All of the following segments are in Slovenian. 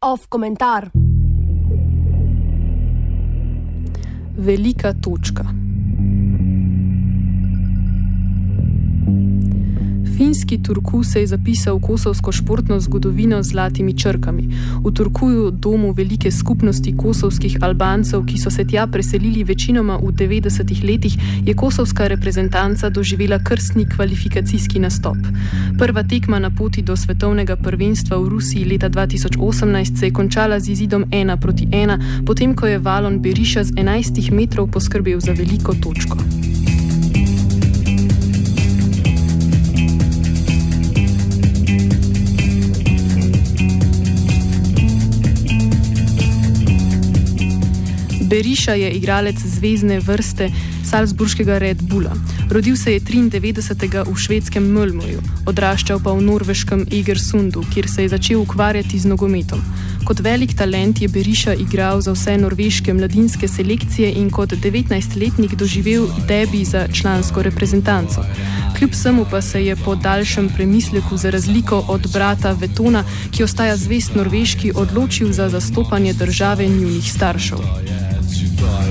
Off komentar. Velika točka. Finski Turku se je zapisal kosovsko športno zgodovino z zlatimi črkami. V Turkuju, domu velike skupnosti kosovskih Albancev, ki so se tja preselili večinoma v 90-ih letih, je kosovska reprezentanca doživela krstni kvalifikacijski nastop. Prva tekma na poti do svetovnega prvenstva v Rusiji leta 2018 se je končala z izidom 1 proti 1, potem ko je Valon Beriša z 11 metrov poskrbel za veliko točko. Beriša je igralec zvezdne vrste Salzburškega Red Bulla. Rodil se je 93. v švedskem Mölmuju, odraščal pa v norveškem Egersundu, kjer se je začel ukvarjati z nogometom. Kot velik talent je Beriša igral za vse norveške mladinske selekcije in kot 19-letnik doživel debi za člansko reprezentanco. Kljub vsemu pa se je po daljšem premisleku, za razliko od brata Vetona, ki ostaja zvest norveški, odločil za zastopanje države njunih staršev.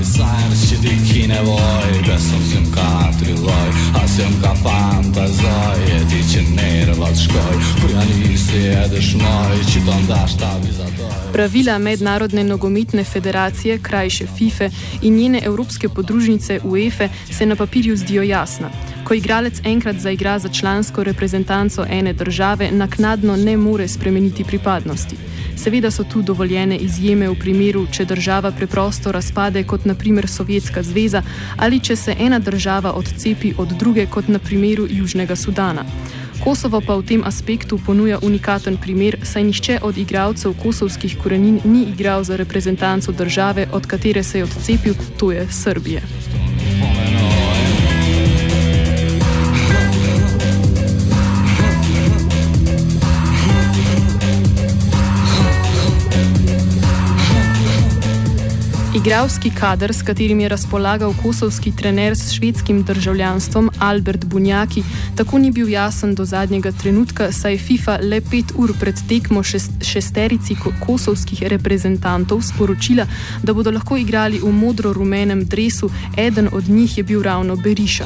Sajnos ti ki ne voj, da sem sem katriloj, a sem ka fantazoj, je ti če nervat škoj, prijani si jedeš moj, če tam daš ta vizatoj. Pravila Mednarodne nogometne federacije, krajše FIFE in njene evropske podružnice UEFA se na papirju zdijo jasna. Ko igralec enkrat zaigra za člansko reprezentanco ene države, naknadno ne more spremeniti pripadnosti. Seveda so tu dovoljene izjeme v primeru, če država preprosto razpade, kot naprimer Sovjetska zveza, ali če se ena država odcepi od druge, kot na primeru Južnega Sudana. Kosovo pa v tem aspektu ponuja unikaten primer, saj nišče od igralcev kosovskih korenin ni igral za reprezentanco države, od katere se je odcepil, to je Srbije. Igravski kader, s katerim je razpolagal kosovski trener s švedskim državljanstvom Albert Bunjaki, tako ni bil jasen do zadnjega trenutka, saj je FIFA le pet ur pred tekmo šest, šesterici kosovskih reprezentantov sporočila, da bodo lahko igrali v modro-rumenem dresu, eden od njih je bil ravno Beriša.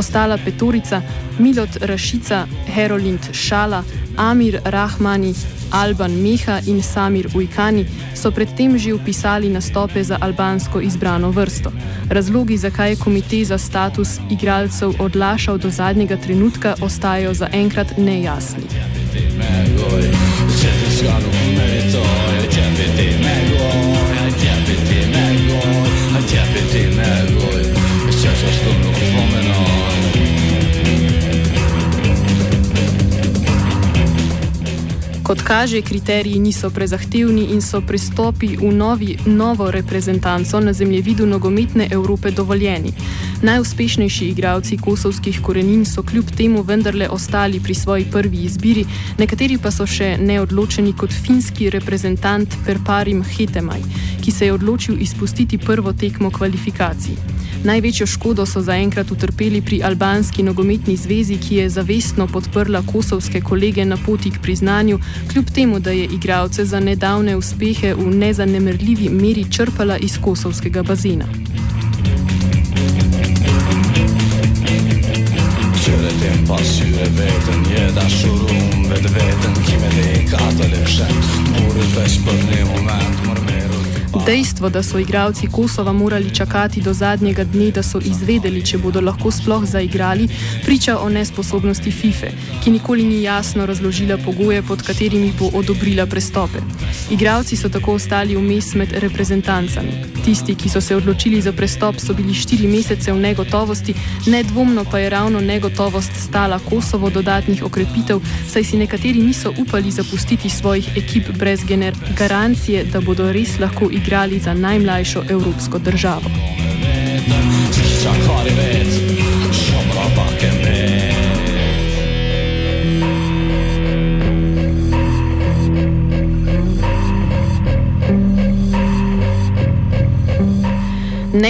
Ostala petorica, Milot Rašica, Herolind Šala, Amir Rahmani, Alban Meha in Samir Ujkani so predtem že upisali nastope za albansko izbrano vrsto. Razlogi, zakaj je komitej za status igralcev odlašal do zadnjega trenutka, ostajajo zaenkrat nejasni. Kot kaže, kriteriji niso prezahtevni in so pristopi v novi, novo reprezentanco na zemljevidu nogometne Evrope dovoljeni. Najuspešnejši igralci kosovskih korenin so kljub temu vendarle ostali pri svoji prvi izbiri, nekateri pa so še neodločeni kot finski reprezentant Perparim Hetemaj, ki se je odločil izpustiti prvo tekmo kvalifikacij. Največjo škodo so zaenkrat utrpeli pri albanski nogometni zvezi, ki je zavestno podprla kosovske kolege na poti k priznanju, kljub temu, da je igralce za nedavne uspehe v nezanemrljivi meri črpala iz kosovskega bazena. Veten je da šurum, ved veten, ki me deka, da le še, mora več prvi moment, mora Dejstvo, da so igralci Kosova morali čakati do zadnjega dne, da so izvedeli, če bodo lahko sploh zaigrali, priča o nesposobnosti FIFA, ki nikoli ni jasno razložila pogoje, pod katerimi bo odobrila prestope. Igralci so tako ostali vmes med reprezentancami. Tisti, ki so se odločili za prestop, so bili štiri mesece v negotovosti, nedvomno pa je ravno negotovost stala Kosovo dodatnih okrepitev, saj si nekateri niso upali zapustiti svojih ekip brez garancije, da bodo res lahko igrali igrali za najmlajšo evropsko državo.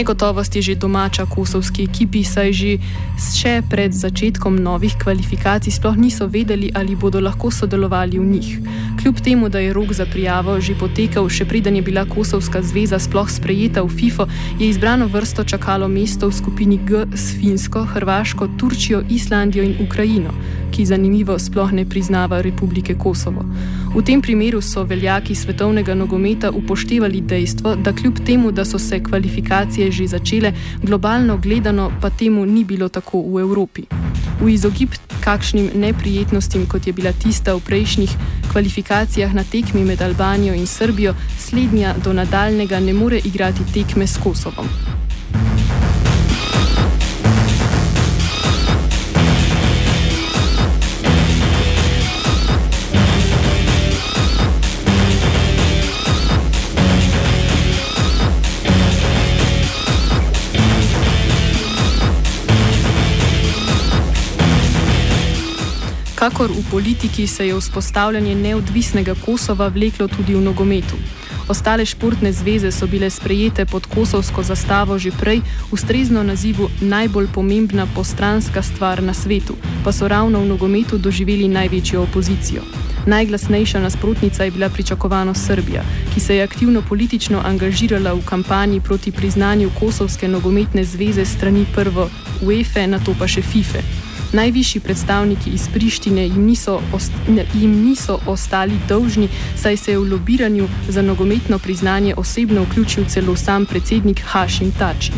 Negotovost je že domača kosovski ekipi, saj že še pred začetkom novih kvalifikacij sploh niso vedeli, ali bodo lahko sodelovali v njih. Kljub temu, da je rok za prijavo že potekal, še preden je bila Kosovska zveza sploh sprejeta v FIFO, je izbrano vrsto čakalo mesto v skupini G s Finsko, Hrvaško, Turčijo, Islandijo in Ukrajino, ki zanimivo sploh ne priznava Republike Kosovo. V tem primeru so veljaki svetovnega nogometa upoštevali dejstvo, da kljub temu, da so se kvalifikacije že začele, globalno gledano pa temu ni bilo tako v Evropi. V izogib kakšnim neprijetnostim, kot je bila tista v prejšnjih kvalifikacijah na tekmi med Albanijo in Srbijo, slednja do nadaljnega ne more igrati tekme s Kosovom. Kakor v politiki se je vzpostavljanje neodvisnega Kosova vleklo tudi v nogometu. Ostale športne zveze so bile sprejete pod kosovsko zastavo že prej, ustrezno nazivu najbolj pomembna postranska stvar na svetu, pa so ravno v nogometu doživeli največjo opozicijo. Najglasnejša nasprotnica je bila pričakovano Srbija, ki se je aktivno politično angažirala v kampanji proti priznanju Kosovske nogometne zveze strani prvo UEFA, na to pa še FIFA. Najvišji predstavniki iz Prištine jim niso, jim niso ostali dolžni, saj se je v lobiranju za nogometno priznanje osebno vključil celo sam predsednik Hašim Tači.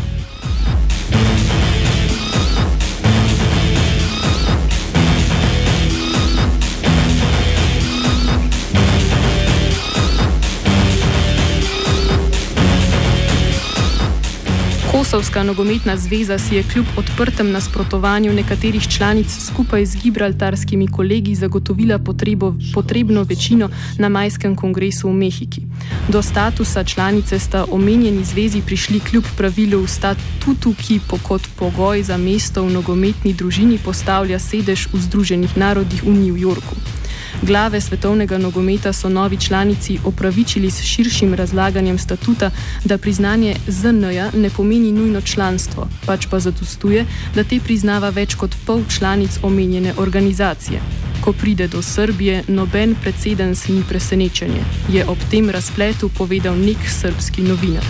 Kosovska nogometna zveza si je kljub odprtem nasprotovanju nekaterih članic skupaj z gibraltarskimi kolegi zagotovila potrebo, potrebno večino na majskem kongresu v Mehiki. Do statusa članice sta omenjeni zvezi prišli kljub pravilu v statutu, ki po kot pogoj za mesto v nogometni družini postavlja sedež v Združenih narodih v New Yorku. Glave svetovnega nogometa so novi članici opravičili s širšim razlaganjem statuta, da priznanje ZN-ja ne pomeni nujno članstvo, pač pa zadostuje, da te priznava več kot pol članic omenjene organizacije. Ko pride do Srbije, noben predsedens ni presenečenje, je ob tem razpletu povedal nek srpski novinar.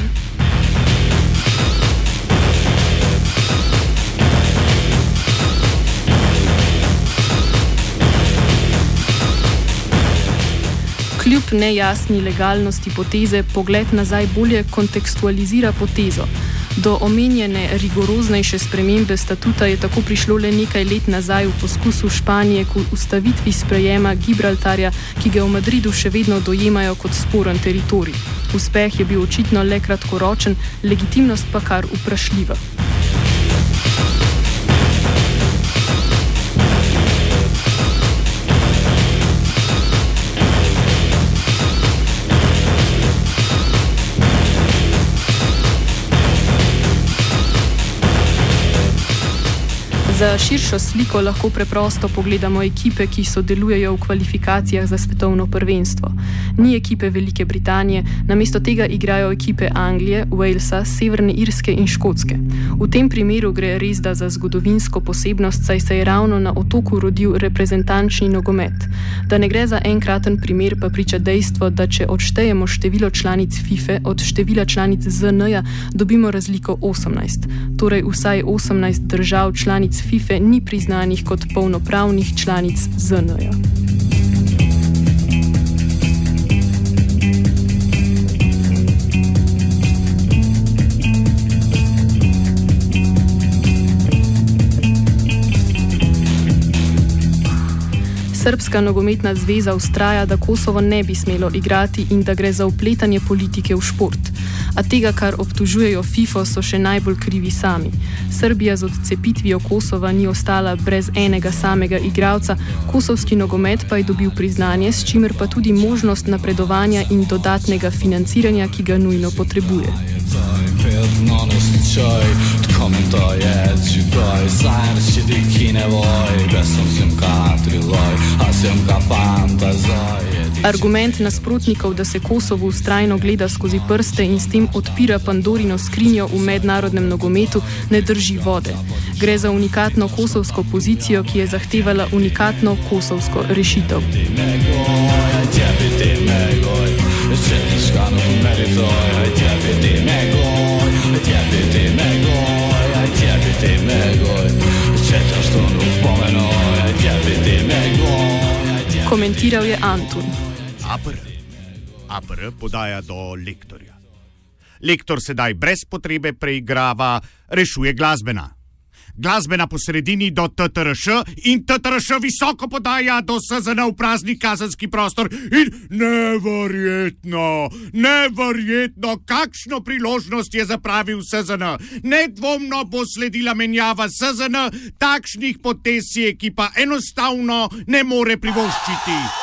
Kljub nejasni legalnosti poteze, pogled nazaj bolje kontekstualizira potezo. Do omenjene rigoroznejše spremembe statuta je tako prišlo le nekaj let nazaj v poskusu Španije k ustavitvi sprejema Gibraltarja, ki ga v Madridu še vedno dojemajo kot sporen teritorij. Uspeh je bil očitno le kratkoročen, legitimnost pa kar vprašljiva. Za širšo sliko lahko preprosto pogledamo ekipe, ki sodelujejo v kvalifikacijah za svetovno prvenstvo. Ni ekipe Velike Britanije, namesto tega igrajo ekipe Anglije, Walesa, Severne Irske in Škotske. V tem primeru gre res da za zgodovinsko posebnost, saj se je ravno na otoku rodil reprezentančni nogomet. Da ne gre za enkraten primer, pa priča dejstvo, da če odštejemo število članic FIFA od števila članic ZN-ja, dobimo razliko 18. Torej vsaj 18 držav članic FIFA. FIFA ni priznanih kot polnopravnih članic ZN-ja. Srpska nogometna zveza ustraja, da Kosovo ne bi smelo igrati in da gre za upletanje politike v šport a tega, kar obtužujejo FIFO, so še najbolj krivi sami. Srbija z odcepitvijo Kosova ni ostala brez enega samega igralca, kosovski nogomet pa je dobil priznanje, s čimer pa tudi možnost napredovanja in dodatnega financiranja, ki ga nujno potrebuje. Komentoje, če doj, Argument nasprotnikov, da se Kosovo ustrajno gleda skozi prste in s tem odpira Pandorino skrinjo v mednarodnem nogometu, ne drži vode. Gre za unikatno kosovsko pozicijo, ki je zahtevala unikatno kosovsko rešitev. Komentiral je Antun. APR. APR podaja do lektorja. Lektor sedaj brez potrebe preigrava, rešuje glasbena. Glasbena po sredini do TTRŠ in TTRŠ visoko podaja do SZN v prazni kazenski prostor. In neverjetno, neverjetno, kakšno priložnost je zapravil SZN. Nedvomno bo sledila menjava SZN, takšnih potez si ekipa enostavno ne more privoščiti.